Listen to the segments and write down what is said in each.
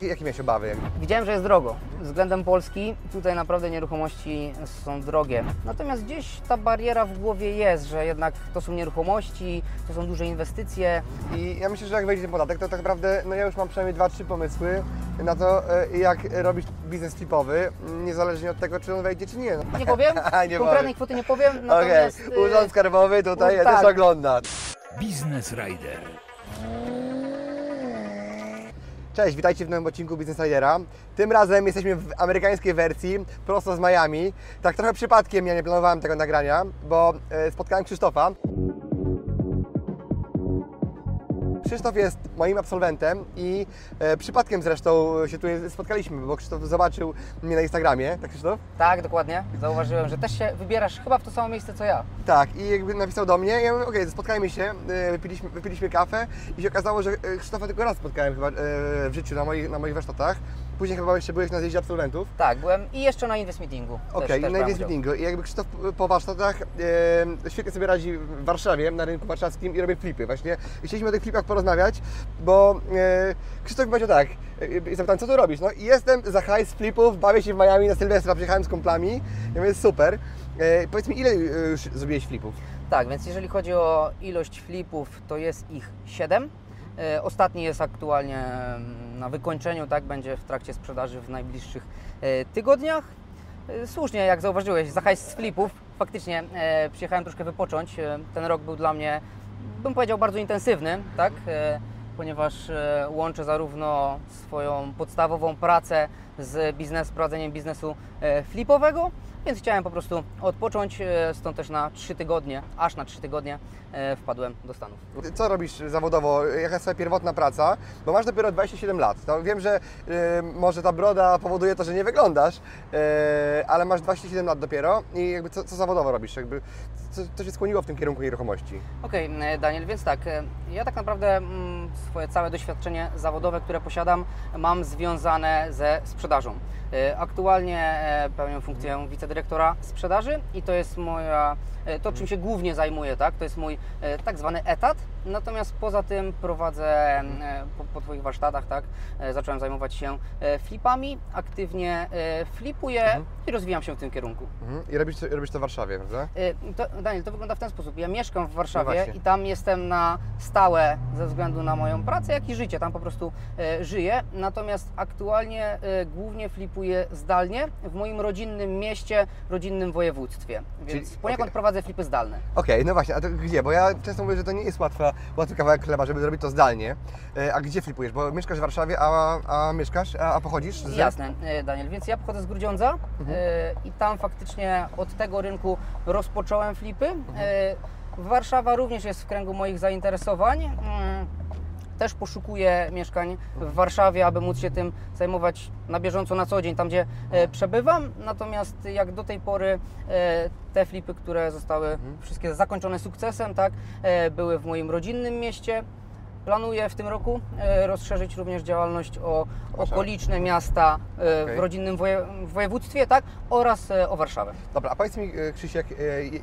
Jakie miałeś obawy? Widziałem, że jest drogo. Względem Polski tutaj naprawdę nieruchomości są drogie. Natomiast gdzieś ta bariera w głowie jest, że jednak to są nieruchomości, to są duże inwestycje. I ja myślę, że jak wejdzie ten podatek, to tak naprawdę, no ja już mam przynajmniej dwa, trzy pomysły na to, e, jak robić biznes flipowy, niezależnie od tego, czy on wejdzie, czy nie. Nie powiem, Nie konkretnej powiem. kwoty nie powiem, natomiast y, Urząd Skarbowy tutaj u- też tak. ogląda. Business Rider. Cześć, witajcie w nowym odcinku Business Ridera. Tym razem jesteśmy w amerykańskiej wersji, prosto z Miami. Tak trochę przypadkiem, ja nie planowałem tego nagrania, bo e, spotkałem Krzysztofa. Krzysztof jest moim absolwentem i e, przypadkiem zresztą się tu spotkaliśmy, bo Krzysztof zobaczył mnie na Instagramie, tak Krzysztof? tak, dokładnie. Zauważyłem, że też się wybierasz chyba w to samo miejsce co ja. Tak, i jakby napisał do mnie, ja mówię, okej, spotkajmy się, e, wypiliśmy, wypiliśmy kawę i się okazało, że e, Krzysztofa tylko raz spotkałem chyba e, w życiu na moich, na moich warsztatach. Później chyba jeszcze byłeś na zjeździe absolwentów. Tak, byłem i jeszcze na Invest Meetingu. Okej, też na Invest. Meetingu. I jakby Krzysztof po warsztatach e, świetnie sobie radzi w Warszawie, na rynku warszawskim i robię flipy właśnie. I chcieliśmy o tych flipach porozmawiać, bo e, Krzysztof powiedział tak, e, i zapytałem, co tu robisz? No i jestem za hajs flipów, bawię się w Miami na Sylwestra, przyjechałem z kumplami. Ja mówię, super. E, powiedz mi, ile e, już zrobiłeś flipów? Tak, więc jeżeli chodzi o ilość flipów, to jest ich 7. E, Ostatni jest aktualnie mm, na wykończeniu, tak, będzie w trakcie sprzedaży w najbliższych e, tygodniach. E, Słusznie, jak zauważyłeś, za z flipów, faktycznie przyjechałem troszkę wypocząć. Ten rok był dla mnie, bym powiedział, bardzo intensywny, tak, ponieważ łączę zarówno swoją podstawową pracę z biznes, prowadzeniem biznesu flipowego, więc chciałem po prostu odpocząć, e, stąd też na 3 tygodnie, aż na 3 tygodnie e, wpadłem do Stanów. Co robisz zawodowo? Jaka jest Twoja pierwotna praca? Bo masz dopiero 27 lat. No, wiem, że e, może ta broda powoduje to, że nie wyglądasz, ale masz 27 lat dopiero i jakby co, co zawodowo robisz? Jakby, co, co Cię skłoniło w tym kierunku nieruchomości? Okej, e, Daniel, więc tak, ja tak naprawdę mm, swoje całe doświadczenie zawodowe, które posiadam, mam związane ze sprzedażą. E, Aktualnie e, pełnię funkcję wicedyrektora sprzedaży i to jest moja, e, to czym się głównie zajmuję, tak? To jest mój tak zwany etat. Natomiast poza tym prowadzę e, po, po Twoich warsztatach, tak? e, Zacząłem zajmować się e, flipami, aktywnie flipuję i rozwijam się w tym kierunku. Mhm. I robisz, to- robisz to w Warszawie, prawda? To, Daniel, to wygląda w ten sposób. Ja mieszkam w Warszawie No i tam jestem na stałe ze względu na moją pracę, jak i życie. Tam po prostu żyję. Natomiast aktualnie głównie flipuję zdalnie w moim rodzinnym mieście, rodzinnym województwie. Więc Czyli- poniekąd okej. prowadzę flipy zdalne. Okej, no właśnie, a to gdzie? Bo ja często mówię, że to nie jest łatwa, łatwy kawałek chleba, żeby zrobić to zdalnie. E, A gdzie flipujesz? Bo mieszkasz w Warszawie, a, a mieszkasz, a, a pochodzisz? Z... Jasne, e, Daniel. Więc ja pochodzę z Grudziądza Mhm. e, i tam faktycznie od tego rynku rozpocząłem flipy. Mhm. Warszawa również jest w kręgu moich zainteresowań. Też poszukuję mieszkań w Warszawie, aby móc się tym zajmować na bieżąco, na co dzień, tam gdzie e, przebywam. Natomiast jak do tej pory e, te flipy, które zostały Mhm. wszystkie zakończone sukcesem, tak, e, były w moim rodzinnym mieście. Planuję w tym roku e, rozszerzyć również działalność o okoliczne miasta e, Okej. w rodzinnym woje, w województwie, tak, oraz e, o Warszawę. Dobra, a powiedz mi e, Krzysiek, e,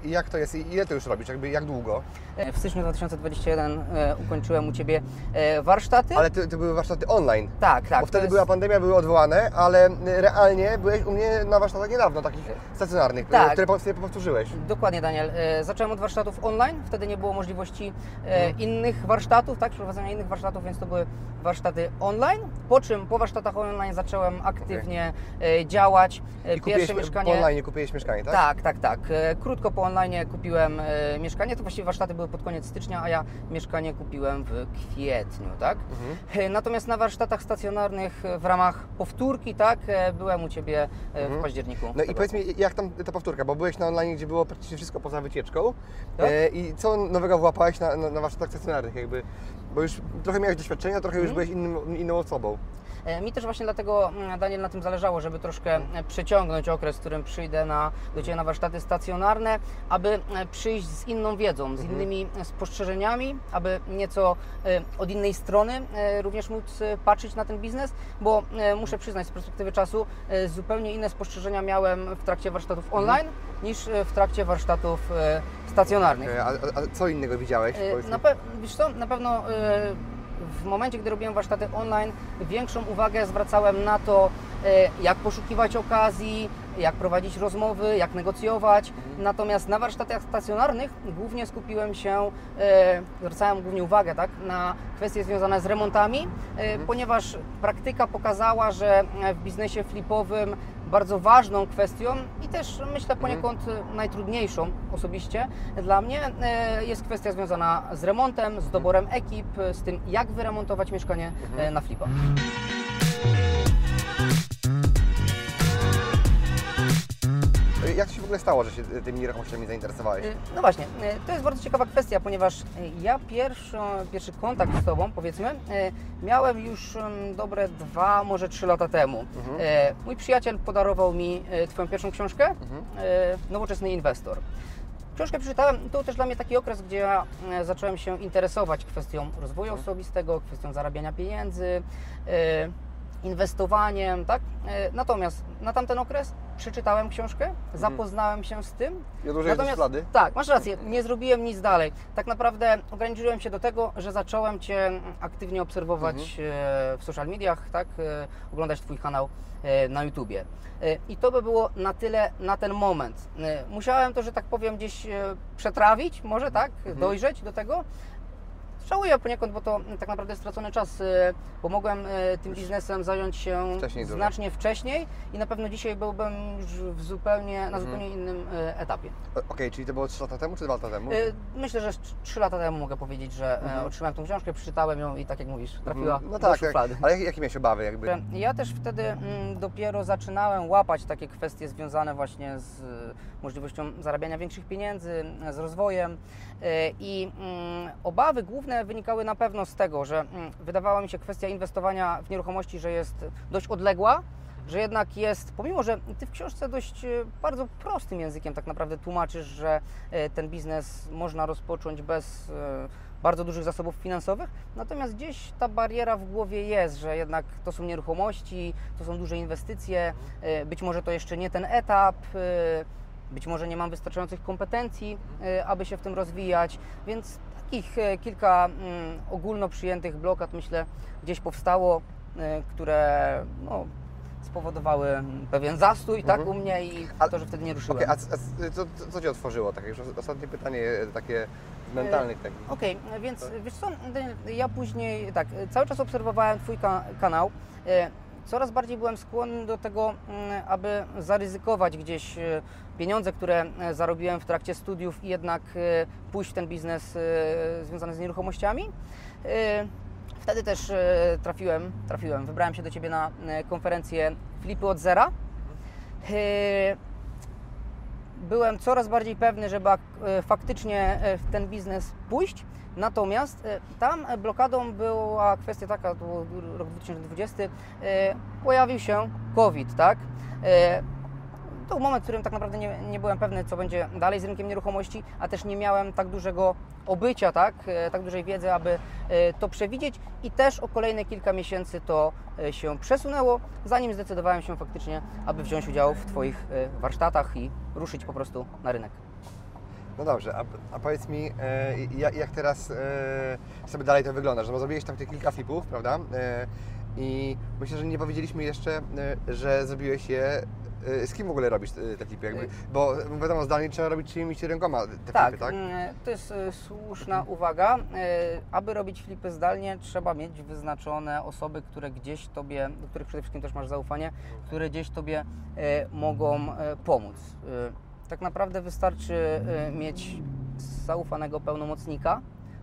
jak to jest i ile to już robisz? Jakby jak długo? E, W styczniu 2021 e, ukończyłem u Ciebie e, warsztaty. Ale to, to były warsztaty online. tak, tak. Bo wtedy jest- była pandemia, były odwołane, ale realnie byłeś u mnie na warsztatach niedawno, takich stacjonarnych, Tak. które sobie powtórzyłeś. Dokładnie, Daniel. E, Zacząłem od warsztatów online, wtedy nie było możliwości e, Mhm. innych warsztatów, tak, przeprowadzenia innych warsztatów, więc to były warsztaty online. Po czym po warsztatach online zacząłem aktywnie e, działać. E, I Pierwsze po mieszkanie. online kupiłeś mieszkanie, tak? Tak, tak, tak. E, Krótko po online kupiłem mieszkanie. To właściwie warsztaty były pod koniec stycznia, a ja mieszkanie kupiłem w kwietniu, tak? Mhm. Natomiast na warsztatach stacjonarnych w ramach powtórki, tak, byłem u Ciebie Mhm. w październiku. No i powiedz mi, jak tam ta powtórka, bo byłeś na online, gdzie było praktycznie wszystko poza wycieczką Tak. i co nowego włapałeś na, na, na warsztatach stacjonarnych jakby, bo już trochę miałeś doświadczenia, trochę już Mhm. byłeś innym, inną osobą. E, Mi też właśnie dlatego, mm, Daniel, na tym zależało, żeby troszkę e, przeciągnąć okres, w którym przyjdę na, do Ciebie na warsztaty stacjonarne, aby e, przyjść z inną wiedzą, z innymi e, spostrzeżeniami, aby nieco od innej strony również móc patrzeć na ten biznes, bo muszę przyznać, z perspektywy czasu zupełnie inne spostrzeżenia miałem w trakcie warsztatów online niż w trakcie warsztatów stacjonarnych. A, a, co innego widziałeś? Na, pe- wiesz co, na pewno w momencie, gdy robiłem warsztaty online, większą uwagę zwracałem na to, e, jak poszukiwać okazji, jak prowadzić rozmowy, jak negocjować. Natomiast na warsztatach stacjonarnych głównie skupiłem się, e, zwracałem głównie uwagę tak, na kwestie związane z remontami, e, ponieważ praktyka pokazała, że w biznesie flipowym bardzo ważną kwestią i też myślę poniekąd e, najtrudniejszą osobiście dla mnie e, jest kwestia związana z remontem, z doborem ekip, z tym jak wyremontować mieszkanie e, na flipa. Jak to się w ogóle stało, że się tymi nieruchomościami zainteresowałeś? Y, No właśnie, y, to jest bardzo ciekawa kwestia, ponieważ y, ja pierwszy, pierwszy kontakt z Tobą, powiedzmy, miałem już ym, dobre dwa, może trzy lata temu. Y, Mój przyjaciel podarował mi Twoją pierwszą książkę, y, Nowoczesny Inwestor. Książkę przeczytałem, to był też dla mnie taki okres, gdzie ja zacząłem się interesować kwestią rozwoju osobistego, kwestią zarabiania pieniędzy, inwestowaniem, tak? E, Natomiast na tamten okres przeczytałem książkę, zapoznałem się z tym. I odłożyłeś do szuflady? Tak, masz rację, nie zrobiłem nic dalej. Tak naprawdę ograniczyłem się do tego, że zacząłem Cię aktywnie obserwować Mhm. e, w social mediach, tak? E, Oglądać Twój kanał na YouTubie. I to by było na tyle na ten moment. Musiałem to, że tak powiem, gdzieś przetrawić, może tak, Mhm. dojrzeć do tego. Żałuję poniekąd, bo to tak naprawdę stracony czas, e, bo mogłem e, tym biznesem zająć się Wcześniej dużo. znacznie wcześniej i na pewno dzisiaj byłbym już w zupełnie, Mhm. na zupełnie innym e, etapie. Okej, czyli to było 3 lata temu czy 2 lata temu? Myślę, że 3 lata temu mogę powiedzieć, że e, otrzymałem tą książkę, przeczytałem ją i tak jak mówisz, trafiła Mhm. no do tak, tak. szuflady. ale jakie, miałeś obawy jakby? Ja też wtedy mm, dopiero zaczynałem łapać takie kwestie związane właśnie z możliwością zarabiania większych pieniędzy, z rozwojem i mm, obawy główne wynikały na pewno z tego, że mm, wydawała mi się kwestia inwestowania w nieruchomości, że jest dość odległa, że jednak jest, pomimo że Ty w książce dość e, bardzo prostym językiem tak naprawdę tłumaczysz, że e, ten biznes można rozpocząć bez e, bardzo dużych zasobów finansowych, natomiast gdzieś ta bariera w głowie jest, że jednak to są nieruchomości, to są duże inwestycje, być może to jeszcze nie ten etap, być może nie mam wystarczających kompetencji, e, aby się w tym rozwijać, więc takich e, kilka mm, ogólno przyjętych blokad myślę gdzieś powstało, e, które no, spowodowały pewien zastój tak u mnie i Ale- to, że wtedy nie ruszyłem. Okej, a, a co, co- Cię otworzyło? Tak, już ostatnie pytanie takie z mentalnych takich. Okej, więc wiesz co, ja później tak, cały czas obserwowałem Twój ka- kanał. Coraz bardziej byłem skłonny do tego, mm, aby zaryzykować gdzieś e, pieniądze, które e, zarobiłem w trakcie studiów i jednak e, pójść w ten biznes związany z nieruchomościami. Wtedy też trafiłem, trafiłem, wybrałem się do Ciebie na konferencję Flipy od zera. Byłem coraz bardziej pewny, żeby e, faktycznie e, w ten biznes pójść. Natomiast e, tam blokadą była kwestia taka, to był rok 2020, e, pojawił się COVID, tak? Był moment, w którym tak naprawdę nie, nie byłem pewny, co będzie dalej z rynkiem nieruchomości, a też nie miałem tak dużego obycia, tak? E, tak dużej wiedzy, aby e, to przewidzieć i też o kolejne kilka miesięcy to e, się przesunęło, zanim zdecydowałem się faktycznie, aby wziąć udział w Twoich warsztatach i ruszyć po prostu na rynek. No dobrze, a, a powiedz mi, e, jak, jak teraz e, sobie dalej to wygląda? Że bo zrobiłeś tam kilka flipów, prawda? E, I myślę, że nie powiedzieliśmy jeszcze, że zrobiłeś je. E, Z kim w ogóle robisz te, te flipy? Jakby, bo wiadomo, zdalnie trzeba robić czyimiś rękoma te Tak, flipy, tak? mm, to jest słuszna uwaga. Aby robić flipy zdalnie, trzeba mieć wyznaczone osoby, które gdzieś Tobie, do których przede wszystkim też masz zaufanie, które gdzieś Tobie mogą pomóc. Tak naprawdę wystarczy mieć zaufanego pełnomocnika.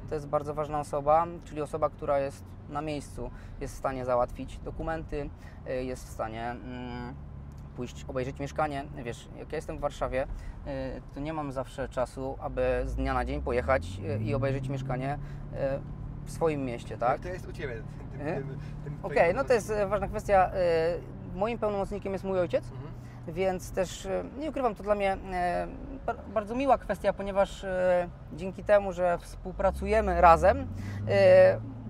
To jest bardzo ważna osoba, czyli osoba, która jest na miejscu, jest w stanie załatwić dokumenty, jest w stanie mm, pójść obejrzeć mieszkanie. Wiesz, jak ja jestem w Warszawie, y, to nie mam zawsze czasu, aby z dnia na dzień pojechać y, i obejrzeć mieszkanie y, w swoim mieście, tak? To jest u Ciebie. Okej, twoim no to jest ważna kwestia. Moim pełnomocnikiem jest mój ojciec, Mhm. więc też nie ukrywam, to dla mnie ba- bardzo miła kwestia, ponieważ dzięki temu, że współpracujemy razem,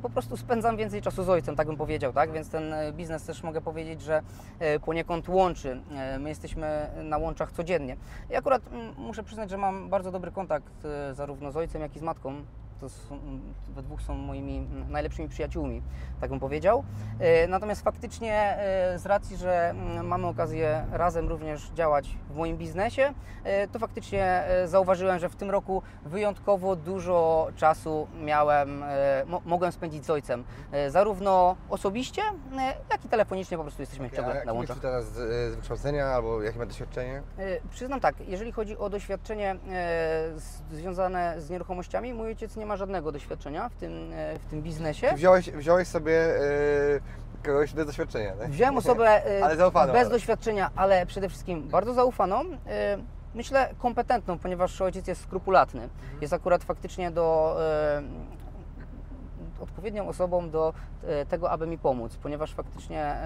po prostu spędzam więcej czasu z ojcem, tak bym powiedział, tak? Więc ten e, biznes też mogę powiedzieć, że e, poniekąd łączy. E, My jesteśmy na łączach codziennie. I akurat mm, muszę przyznać, że mam bardzo dobry kontakt zarówno z ojcem, jak i z matką. To są, mm, we dwóch są moimi mm, najlepszymi przyjaciółmi, tak bym powiedział. E, Natomiast faktycznie e, z racji, że mm, mamy okazję razem również działać w moim biznesie, e, to faktycznie zauważyłem, że w tym roku wyjątkowo dużo czasu miałem, mo- mogłem spędzić z ojcem. Zarówno osobiście, jak i telefonicznie po prostu jesteśmy A ciągle na łączach. jest teraz z, wykształcenia albo jakie ma doświadczenie? Przyznam tak, jeżeli chodzi o doświadczenie związane z nieruchomościami, mój ojciec nie ma żadnego doświadczenia w tym, e, w tym biznesie. Ty wziąłeś, wziąłeś sobie e, kogoś bez doświadczenia, tak? Wziąłem osobę e, Ale zaufaną. bez doświadczenia, ale przede wszystkim bardzo zaufaną. e, Myślę kompetentną, ponieważ ojciec jest skrupulatny. Jest akurat faktycznie do odpowiednią osobą do tego, aby mi pomóc, ponieważ faktycznie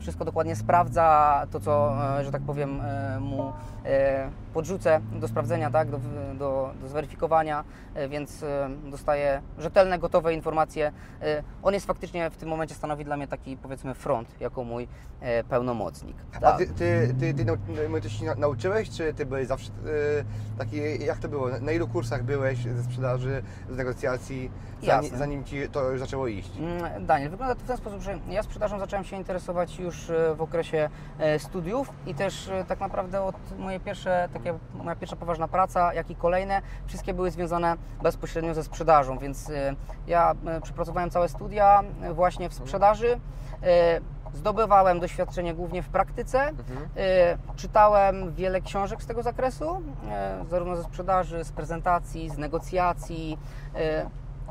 wszystko dokładnie sprawdza, to co, e, że tak powiem, e, mu e, podrzucę do sprawdzenia, tak, do, do, do zweryfikowania, więc dostaję rzetelne, gotowe informacje. On jest faktycznie w tym momencie stanowi dla mnie taki, powiedzmy, front, jako mój pełnomocnik. A Tak. ty, ty, ty, ty nau- ty się na- nauczyłeś, czy ty byłeś zawsze taki, jak to było? Na ilu kursach byłeś ze sprzedaży, z negocjacji, zanim, zanim Ci to już zaczęło iść? Mm, Daniel, wygląda to w ten sposób, że ja sprzedażą zacząłem się interesować już e, w okresie e, studiów i też e, tak naprawdę od moje pierwsze, takie, moja pierwsza poważna praca, jak i kolejne, wszystkie były związane bezpośrednio ze sprzedażą, więc ja przepracowałem całe studia właśnie w sprzedaży. e, Zdobywałem doświadczenie głównie w praktyce, Mhm. czytałem wiele książek z tego zakresu, zarówno ze sprzedaży, z prezentacji, z negocjacji.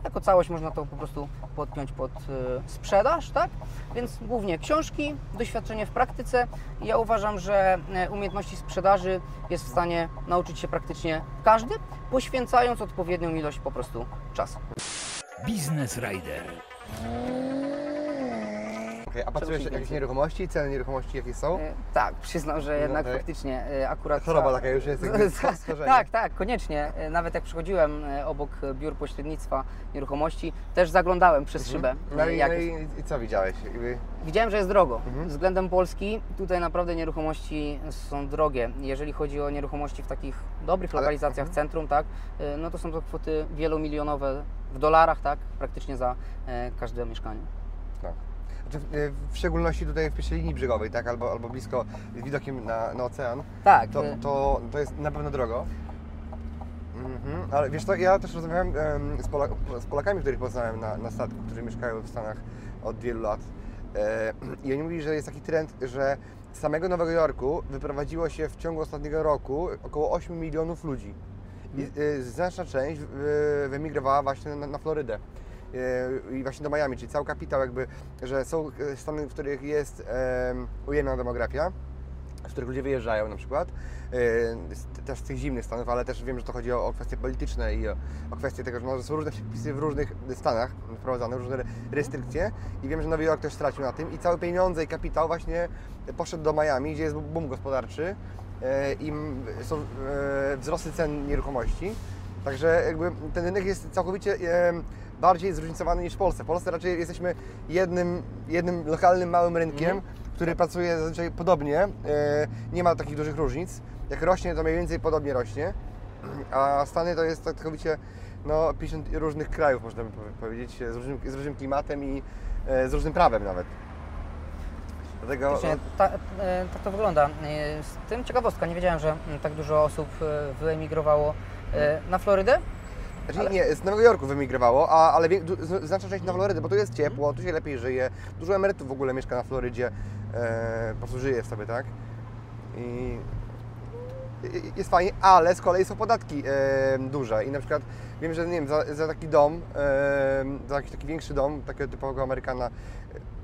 Jako całość można to po prostu podpiąć pod e, sprzedaż, tak? Więc głównie książki, doświadczenie w praktyce. Ja uważam, że e, umiejętności sprzedaży jest w stanie nauczyć się praktycznie każdy, poświęcając odpowiednią ilość po prostu czasu. Biznes Rider. Okej, a patrzyłeś jakieś nieruchomości, ceny nieruchomości jakie są? E, Tak, przyznam, że jednak tak. faktycznie e, akurat... Choroba ta- taka już jest, schorzenie. Tak, tak, koniecznie. Nawet jak przychodziłem obok biur pośrednictwa nieruchomości, też zaglądałem przez szybę. No i, jak no i, i co widziałeś? Widziałem, że jest drogo. Mhm. Względem Polski tutaj naprawdę nieruchomości są drogie. Jeżeli chodzi o nieruchomości w takich dobrych Ale- lokalizacjach, mhm. centrum, tak, no to są to kwoty wielomilionowe w dolarach, tak, praktycznie za każde mieszkanie. tak. Znaczy, w, w szczególności tutaj w pierwszej linii brzegowej, tak? Albo, albo blisko z widokiem na, na ocean. Tak, To, e, to, to jest na pewno drogo. Mhm. Ale wiesz co, ja też rozmawiałem em, z, Polak z Polakami, których poznałem na, na statku, którzy mieszkają w Stanach od wielu lat. E, I oni mówili, że jest taki trend, że z samego Nowego Jorku wyprowadziło się w ciągu ostatniego roku około 8 milionów ludzi. I e, znaczna część wyemigrowała właśnie na, na Florydę. E, I właśnie do Miami, czyli cały kapitał jakby, że są e, stany, w których jest em, ujemna demografia, z których ludzie wyjeżdżają na przykład, e, też z tych zimnych stanów, ale też wiem, że to chodzi o, kwestie polityczne i o, kwestie tego, że są różne przepisy w różnych stanach wprowadzane, różne re- restrykcje i wiem, że Nowy Jork też stracił na tym i całe pieniądze i kapitał właśnie poszedł do Miami, gdzie jest boom gospodarczy i są wzrosty cen nieruchomości, także jakby ten rynek jest całkowicie bardziej zróżnicowany niż w Polsce. W Polsce raczej jesteśmy jednym, jednym lokalnym, małym rynkiem, który pracuje zazwyczaj podobnie, e, nie ma takich dużych różnic. Jak rośnie, to mniej więcej podobnie rośnie, a Stany to jest całkowicie no, 50 różnych krajów, można by powie- powiedzieć, z różnym, z różnym klimatem i e, z różnym prawem nawet. Dlatego Faktycznie, ta, e, tak to wygląda. E, Z tym ciekawostka, nie wiedziałem, że mm, tak dużo osób wyemigrowało na Florydę. Znaczy, nie, z Nowego Jorku wymigrowało, a, ale znaczna część na Florydę, bo tu jest ciepło, tu się lepiej żyje. Dużo emerytów w ogóle mieszka na Florydzie, e, po prostu żyje sobie, tak? I, jest fajnie, ale z kolei są podatki e, duże i na przykład wiem, że nie wiem, za, za taki dom, e, za jakiś taki większy dom, takiego typowego Amerykana, e,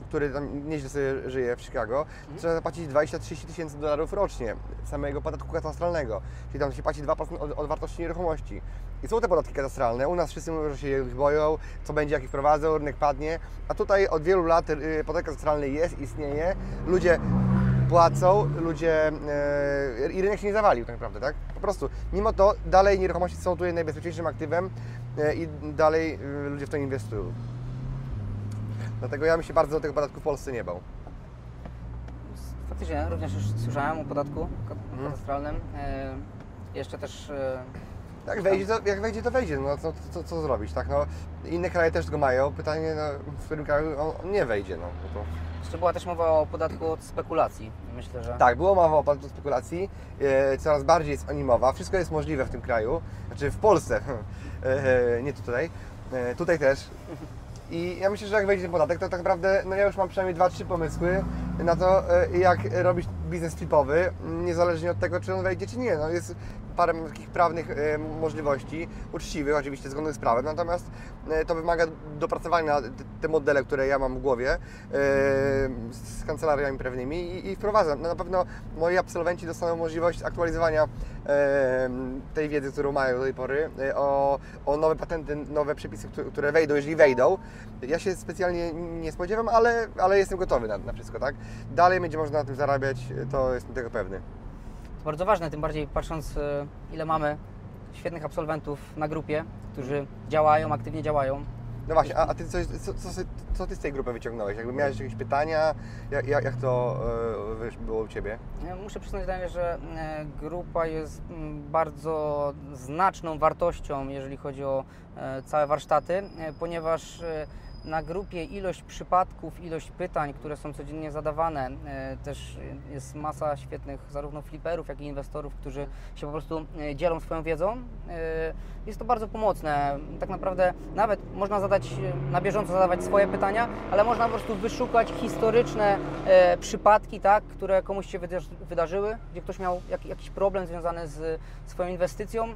który tam nieźle sobie żyje w Chicago, trzeba zapłacić 20-30 tysięcy dolarów rocznie samego podatku katastralnego. Czyli tam się płaci 2% od, od wartości nieruchomości. I są te podatki katastralne. U nas wszyscy mówią, że się ich boją, co będzie, jak ich wprowadzą, rynek padnie. A tutaj od wielu lat y, podatek katastralny jest, istnieje. Ludzie płacą, ludzie e, i rynek się nie zawalił tak naprawdę, tak? Po prostu, mimo to dalej nieruchomości są tutaj najbezpieczniejszym aktywem e, i dalej ludzie w to inwestują. Dlatego ja bym się bardzo do tego podatku w Polsce nie bał. Faktycznie, również już słyszałem o podatku Mhm. katastralnym. E, jeszcze też e, Jak wejdzie, to, jak wejdzie, to wejdzie, no co, co, co zrobić, tak? No, inne kraje też go mają, pytanie, no, w którym kraju on, on nie wejdzie, no. no to... jeszcze była też mowa o podatku od spekulacji. Myślę, że Tak, było mowa o podatku spekulacji, e, coraz bardziej jest o nim mowa, wszystko jest możliwe w tym kraju, znaczy w Polsce, e, e, nie tutaj, tutaj też. I ja myślę, że jak wejdzie ten podatek, to tak naprawdę, no ja już mam przynajmniej dwa, trzy pomysły na to, e, jak robić biznes flipowy, niezależnie od tego, czy on wejdzie, czy nie. No jest parę takich prawnych e, możliwości, uczciwych oczywiście, zgodnych z prawem, natomiast e, to wymaga dopracowania te- modele, które ja mam w głowie e, z kancelariami prawnymi i, wprowadzam. No na pewno moi absolwenci dostaną możliwość aktualizowania tej wiedzy, którą mają do tej pory, o, o nowe patenty, nowe przepisy, które wejdą, jeżeli wejdą. Ja się specjalnie nie spodziewam, ale, ale jestem gotowy na, na wszystko, tak? Dalej będzie można na tym zarabiać, to jestem tego pewny. Bardzo ważne, tym bardziej patrząc e, ile mamy świetnych absolwentów na grupie, którzy działają, aktywnie działają. No właśnie, a, a ty coś, co, co, co ty z tej grupy wyciągnąłeś? Jakby miałeś jakieś pytania? Jak, jak, to e, wiesz, było u Ciebie? Ja Muszę przyznać, Daniel, że e, grupa jest bardzo znaczną wartością, jeżeli chodzi o e, całe warsztaty, e, ponieważ e, na grupie ilość przypadków, ilość pytań, które są codziennie zadawane, e, też jest masa świetnych zarówno fliperów, jak i inwestorów, którzy się po prostu e, dzielą swoją wiedzą. E, Jest to bardzo pomocne. Tak naprawdę nawet można zadać, na bieżąco zadawać swoje pytania, ale można po prostu wyszukać historyczne przypadki, tak, które komuś się wydarzy- wydarzyły, gdzie ktoś miał jak, jakiś problem związany z swoją inwestycją.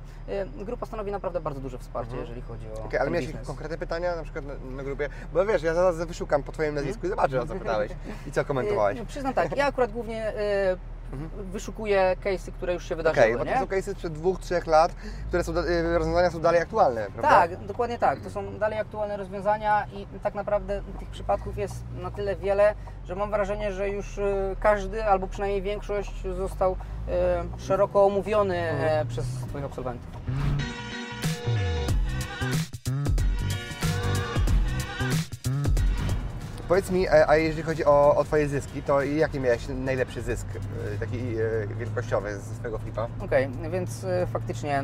Grupa stanowi naprawdę bardzo duże wsparcie, jeżeli chodzi o Okej, ale miałeś konkretne pytania na przykład na, na grupie? Bo wiesz, ja zaraz wyszukam po Twoim nazwisku i zobaczę o co pytałeś i co komentowałeś. E, Przyznam tak, ja akurat głównie e, wyszukuję case'y, które już się wydarzyły, Okej, bo to nie? są case'y sprzed dwóch, trzech lat, które są, e, rozwiązania są dalej aktualne, prawda? Tak, dokładnie tak. To są dalej aktualne rozwiązania i tak naprawdę tych przypadków jest na tyle wiele, że mam wrażenie, że już każdy albo przynajmniej większość został szeroko omówiony e, przez swoich absolwentów. Powiedz mi, e, a jeżeli chodzi o, o Twoje zyski, to jaki miałeś najlepszy zysk, e, taki e, wielkościowy ze swojego flipa? Okej, więc e, faktycznie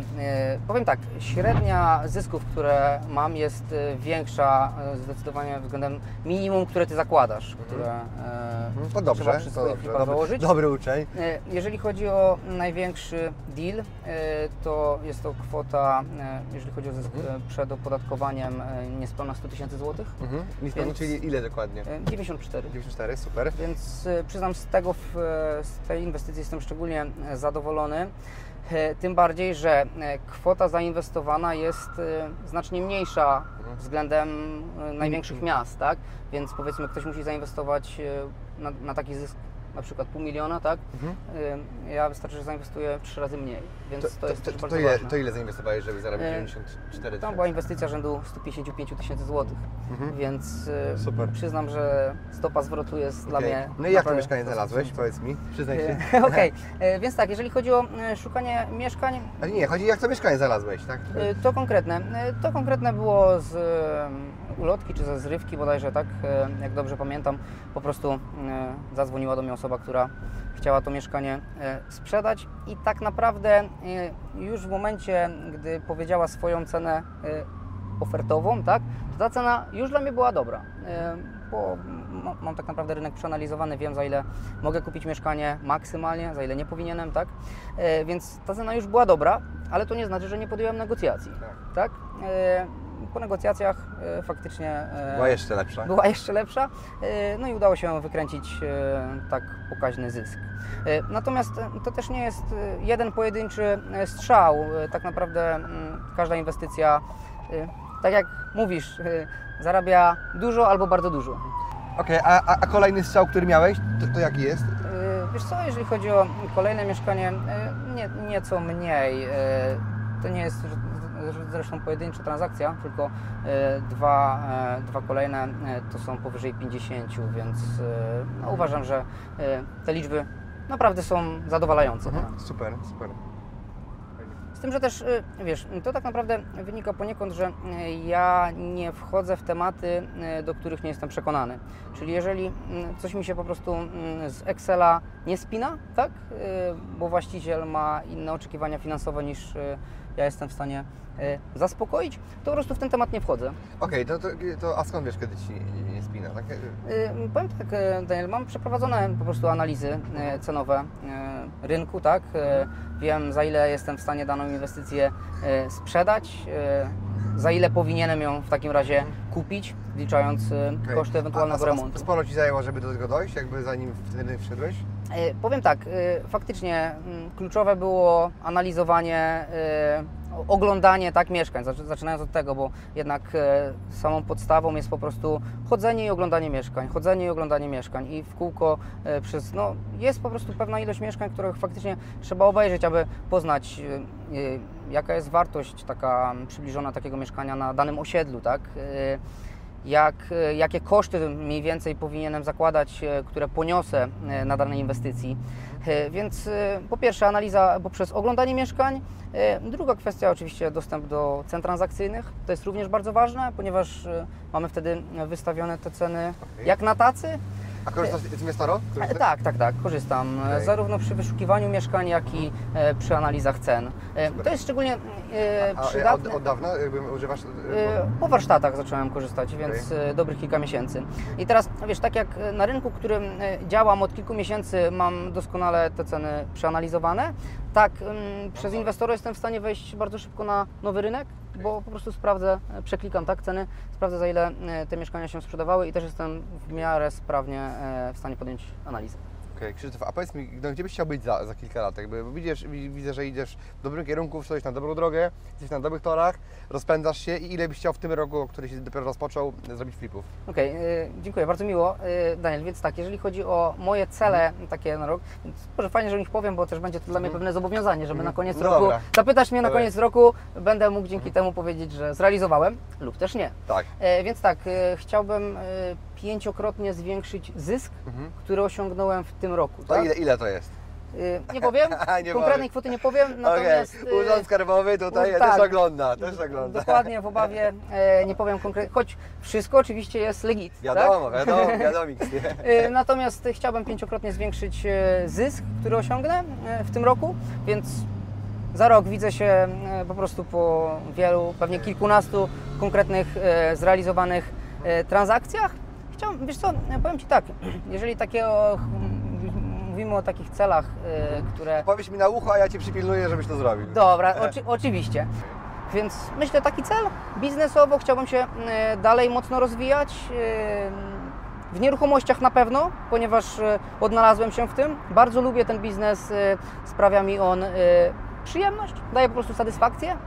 powiem tak, średnia zysków, które mam jest większa zdecydowanie względem minimum, które Ty zakładasz, które e, Mhm, To dobrze, trzeba przy to dobrze. Dobry, założyć. dobry uczeń. Jeżeli chodzi o największy deal, to jest to kwota, jeżeli chodzi o zysk e, przed opodatkowaniem, niespełna 100 tysięcy złotych, Mhm. Niespełna, Więc- czyli ile dokładnie? E, 94. 94, super. Więc e, przyznam, z tego, e, z tej inwestycji jestem szczególnie e, zadowolony. E, Tym bardziej, że e, kwota zainwestowana jest e, znacznie mniejsza względem e, największych miast, tak? Więc powiedzmy, ktoś musi zainwestować e, na, na taki zysk na przykład pół miliona, tak? Mhm. Ja wystarczy, że zainwestuję trzy razy mniej, więc to, jest też to, bardzo ile, ważne. to ile zainwestowałeś, żeby zarobić E, 94 Tam była inwestycja rzędu 155 tysięcy złotych, Mhm. więc Super. przyznam, że stopa zwrotu jest dla Okej. mnie... No i jak to mieszkanie znalazłeś? Powiedz mi, przyznaj się. Okej, e, więc tak, jeżeli chodzi o e, szukanie mieszkań, Ale nie, chodzi jak to mieszkanie znalazłeś, tak? e, to konkretne. To konkretne było z ulotki czy ze zrywki bodajże, tak, e, jak dobrze pamiętam. Po prostu e, zadzwoniła do mnie osoba, która chciała to mieszkanie e, sprzedać i tak naprawdę już w momencie, gdy powiedziała swoją cenę ofertową, tak, to ta cena już dla mnie była dobra. Bo ma- mam tak naprawdę rynek przeanalizowany, wiem za ile mogę kupić mieszkanie maksymalnie, za ile nie powinienem, tak? Więc ta cena już była dobra, ale to nie znaczy, że nie podjąłem negocjacji, tak? E, Po negocjacjach e, faktycznie e, Była jeszcze lepsza. była jeszcze lepsza, e, no i udało się wykręcić tak pokaźny zysk. Natomiast to też nie jest jeden pojedynczy strzał. Tak naprawdę każda inwestycja, tak jak mówisz, zarabia dużo albo bardzo dużo. Okej, a, a, a kolejny strzał, który miałeś, to, to jaki jest? Wiesz co, jeżeli chodzi o kolejne mieszkanie, nie, nieco mniej. To nie jest zresztą pojedyncza transakcja, tylko e, dwa, e, dwa kolejne e, to są powyżej 50, więc no, uważam, że te liczby naprawdę są zadowalające. Super, super. Z tym, że też, wiesz, to tak naprawdę wynika poniekąd, że ja nie wchodzę w tematy, do których nie jestem przekonany. Czyli jeżeli coś mi się po prostu z Excela nie spina, tak, bo właściciel ma inne oczekiwania finansowe niż ja jestem w stanie y, zaspokoić, to po prostu w ten temat nie wchodzę. Okej, to, to, to a skąd wiesz, kiedy ci nie, spina? Tak? Y, Powiem tak, y, Daniel, mam przeprowadzone po prostu analizy y, cenowe rynku, tak? Wiem za ile jestem w stanie daną inwestycję sprzedać, za ile powinienem ją w takim razie kupić, wliczając y, Okej. koszty ewentualnego remontu. Sporo ci zajęło, żeby do tego dojść, jakby zanim w ten rynek wszedłeś? E, Powiem tak, e, faktycznie mm, kluczowe było analizowanie, o- oglądanie tak mieszkań, zaczy- zaczynając od tego, bo jednak e, samą podstawą jest po prostu chodzenie i oglądanie mieszkań, chodzenie i oglądanie mieszkań i w kółko e, przez, no jest po prostu pewna ilość mieszkań, których faktycznie trzeba obejrzeć, aby poznać jaka jest wartość taka przybliżona takiego mieszkania na danym osiedlu, tak? E, jak, e, jakie koszty mniej więcej powinienem zakładać, e, które poniosę na danej inwestycji. Więc po pierwsze analiza poprzez oglądanie mieszkań. Druga kwestia oczywiście dostęp do cen transakcyjnych. To jest również bardzo ważne, ponieważ mamy wtedy wystawione te ceny jak na tacy. A korzystasz z Miastoro? E, Tak, tak, tak, korzystam. Okej. Zarówno przy wyszukiwaniu mieszkań, jak i e, przy analizach cen. E, To jest szczególnie e, A, a od, przydatne. od dawna jakby używasz? Po warsztatach zacząłem korzystać, więc y, dobrych kilka miesięcy. I teraz, wiesz, tak jak na rynku, którym działam od kilku miesięcy, mam doskonale te ceny przeanalizowane, tak ym, przez inwestora jestem w stanie wejść bardzo szybko na nowy rynek, bo po prostu sprawdzę, y, przeklikam tak ceny, sprawdzę za ile y, te mieszkania się sprzedawały i też jestem w miarę sprawnie y, w stanie podjąć analizę. Okej, Krzysztof, a powiedz mi, no, gdzie byś chciał być za, za kilka lat? Jakby, bo widzisz, wi- widzę, że idziesz w dobrym kierunku, wszedłeś na dobrą drogę, jesteś na dobrych torach, rozpędzasz się i ile byś chciał w tym roku, który się dopiero rozpoczął, zrobić flipów? Okej, y, dziękuję, bardzo miło. Y, Daniel, więc tak, jeżeli chodzi o moje cele takie na rok, może fajnie, że o nich powiem, bo też będzie to dla mnie pewne zobowiązanie, żeby na koniec No roku, dobra. zapytasz mnie na Dobra. koniec roku, będę mógł dzięki temu powiedzieć, że zrealizowałem lub też nie. Tak. E, Więc tak, e, chciałbym pięciokrotnie zwiększyć zysk, Mhm. który osiągnąłem w tym roku. To Tak? ile, ile to jest? E, Nie powiem, Nie konkretnej kwoty nie powiem, natomiast... E, Urząd Skarbowy tutaj u- też tak. ogląda, też ogląda. Dokładnie, w obawie e, nie powiem konkretnie, choć wszystko oczywiście jest legit. tak? Wiadomo, wiadomo, wiadomiks, nie? E, Natomiast chciałbym pięciokrotnie zwiększyć e, zysk, który osiągnę e, w tym roku, więc za rok widzę się po prostu po wielu, pewnie kilkunastu konkretnych zrealizowanych transakcjach. Chciałbym, wiesz co, e, powiem Ci tak, jeżeli takie o, mówimy o takich celach, e, które Powiedz mi na ucho, a ja Cię przypilnuję, żebyś to zrobił. Dobra, oczy, oczywiście. Więc myślę taki cel. Biznesowo chciałbym się e, dalej mocno rozwijać. e, W nieruchomościach na pewno, ponieważ e, odnalazłem się w tym. Bardzo lubię ten biznes, e, sprawia mi on e, przyjemność, daje po prostu satysfakcję.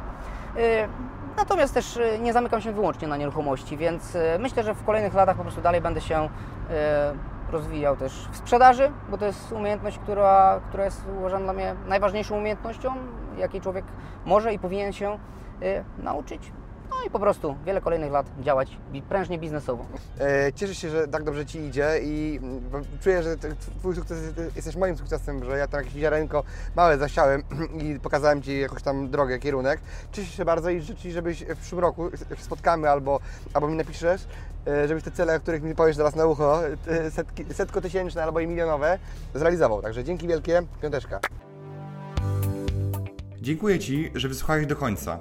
Natomiast też e, nie zamykam się wyłącznie na nieruchomości, więc e, myślę, że w kolejnych latach po prostu dalej będę się e, rozwijał też w sprzedaży, bo to jest umiejętność, która, która jest uważana dla mnie najważniejszą umiejętnością, jakiej człowiek może i powinien się nauczyć. No i po prostu wiele kolejnych lat działać prężnie biznesowo. E, Cieszę się, że tak dobrze Ci idzie i mm, czuję, że Twój sukces jest- jesteś moim sukcesem, że ja tam jakieś ziarenko małe zasiałem i pokazałem Ci jakąś tam drogę, kierunek. Cieszę się bardzo i życzę Ci, żebyś w przyszłym roku, jak się spotkamy albo, albo mi napiszesz, e, żebyś te cele, o których mi powiesz teraz na ucho, setki, setko tysięczne albo i milionowe, zrealizował. Także dzięki wielkie, piąteczka. Dziękuję Ci, że wysłuchałeś do końca.